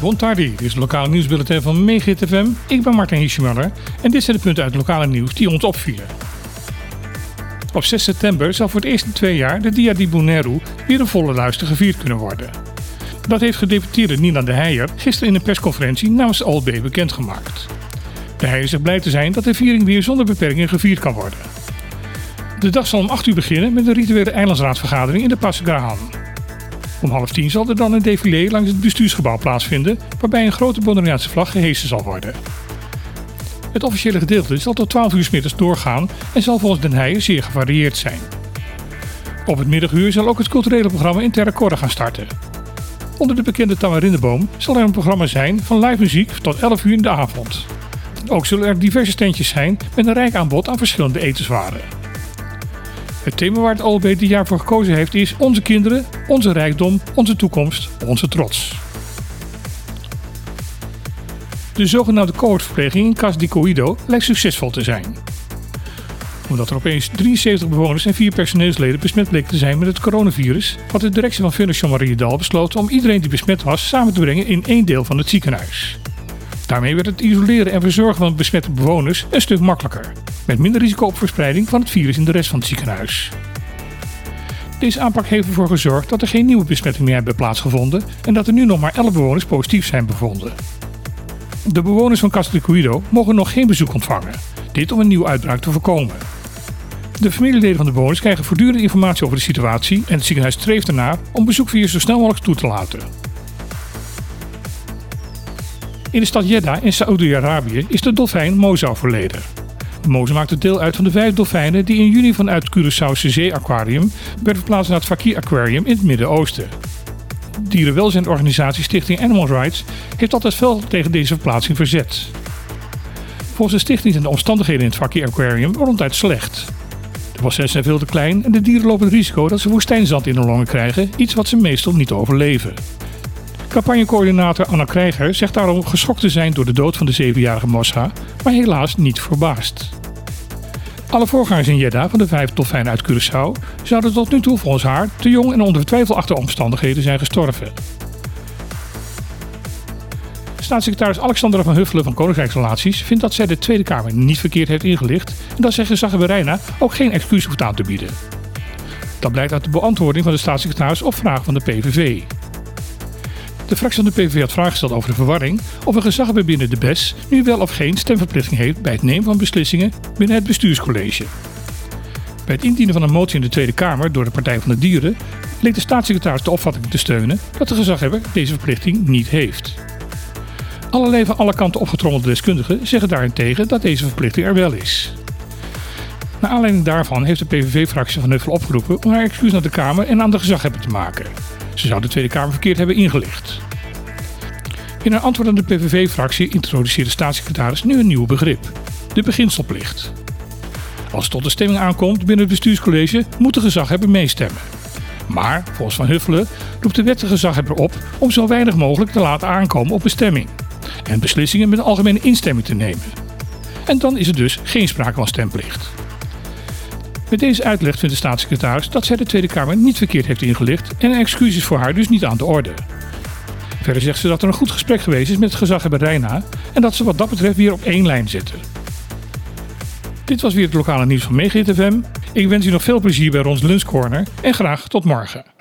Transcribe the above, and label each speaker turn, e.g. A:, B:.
A: Bon tardi, dit is het lokale nieuwsbulletin van Megahit FM. Ik ben Martin Hiesjemuller en dit zijn de punten uit het lokale nieuws die ons opvielen. Op 6 september zal voor het eerst in twee jaar de Dia di Bonaire weer een volle luister gevierd kunnen worden. Dat heeft gedeputeerde Nina de Heijer gisteren in een persconferentie namens OLB bekendgemaakt. De Heijer zegt blij te zijn dat de viering weer zonder beperkingen gevierd kan worden. De dag zal om 8 uur beginnen met een rituele eilandsraadvergadering in de Passagrahan. Om half tien zal er dan een défilé langs het bestuursgebouw plaatsvinden, waarbij een grote Bonaireaanse vlag gehesen zal worden. Het officiële gedeelte zal tot 12 uur s middags doorgaan en zal volgens Den Heijen zeer gevarieerd zijn. Op het middaguur zal ook het culturele programma in Terracorda gaan starten. Onder de bekende tamarindeboom zal er een programma zijn van live muziek tot 11 uur in de avond. Ook zullen er diverse standjes zijn met een rijk aanbod aan verschillende etenswaren. Het thema waar het OLB dit jaar voor gekozen heeft is Onze kinderen, onze rijkdom, onze toekomst, onze trots. De zogenaamde cohortverpleging in Cas di lijkt succesvol te zijn. Omdat er opeens 73 bewoners en 4 personeelsleden besmet bleken te zijn met het coronavirus, had de directie van Fondation Mariedal besloten om iedereen die besmet was samen te brengen in één deel van het ziekenhuis. Daarmee werd het isoleren en verzorgen van besmette bewoners een stuk makkelijker, met minder risico op verspreiding van het virus in de rest van het ziekenhuis. Deze aanpak heeft ervoor gezorgd dat er geen nieuwe besmettingen meer hebben plaatsgevonden en dat er nu nog maar 11 bewoners positief zijn bevonden. De bewoners van Castellicuido mogen nog geen bezoek ontvangen, dit om een nieuwe uitbraak te voorkomen. De familieleden van de bewoners krijgen voortdurend informatie over de situatie en het ziekenhuis streeft ernaar om bezoekvirus zo snel mogelijk toe te laten. In de stad Jeddah in Saoedi-Arabië is de dolfijn Moza overleden. Moza maakte deel uit van de vijf dolfijnen die in juni vanuit Curaçaose Zee-aquarium werden verplaatst naar het Fakir Aquarium in het Midden-Oosten. Dierenwelzijnorganisatie Stichting Animal Rights heeft altijd fel tegen deze verplaatsing verzet. Volgens de stichting zijn de omstandigheden in het Fakir Aquarium ronduit slecht. De bassins zijn veel te klein en de dieren lopen het risico dat ze woestijnzand in hun longen krijgen, iets wat ze meestal niet overleven. Campagnecoördinator Anna Krijger zegt daarom geschokt te zijn door de dood van de zevenjarige Mossa, maar helaas niet verbaasd. Alle voorgangers in Jeddah van de vijf dolfijnen uit Curaçao zouden tot nu toe volgens haar te jong en onder twijfelachtige omstandigheden zijn gestorven. Staatssecretaris Alexandra van Huffelen van Koninkrijksrelaties vindt dat zij de Tweede Kamer niet verkeerd heeft ingelicht en dat zij Reina ook geen excuus hoeft aan te bieden. Dat blijkt uit de beantwoording van de staatssecretaris op vraag van de PVV. De fractie van de PVV had vragen gesteld over de verwarring of een gezaghebber binnen de BES nu wel of geen stemverplichting heeft bij het nemen van beslissingen binnen het bestuurscollege. Bij het indienen van een motie in de Tweede Kamer door de Partij van de Dieren leek de staatssecretaris de opvatting te steunen dat de gezaghebber deze verplichting niet heeft. Allerlei van alle kanten opgetrommelde deskundigen zeggen daarentegen dat deze verplichting er wel is. Naar aanleiding daarvan heeft de PVV-fractie van Huffel opgeroepen om haar excuus naar de Kamer en aan de gezaghebber te maken. Ze zou de Tweede Kamer verkeerd hebben ingelicht. In een antwoord aan de PVV-fractie introduceert de staatssecretaris nu een nieuw begrip: de beginselplicht. Als het tot de stemming aankomt binnen het bestuurscollege, moet de gezaghebber meestemmen. Maar, volgens Van Huffelen, roept de wettige gezaghebber op om zo weinig mogelijk te laten aankomen op bestemming en beslissingen met algemene instemming te nemen. En dan is er dus geen sprake van stemplicht. Met deze uitleg vindt de staatssecretaris dat zij de Tweede Kamer niet verkeerd heeft ingelicht en een excuus is voor haar dus niet aan de orde. Verder zegt ze dat er een goed gesprek geweest is met het gezaghebber Reina en dat ze wat dat betreft weer op één lijn zitten. Dit was weer het lokale nieuws van Megahit. Ik wens u nog veel plezier bij Rons Lunch Corner en graag tot morgen.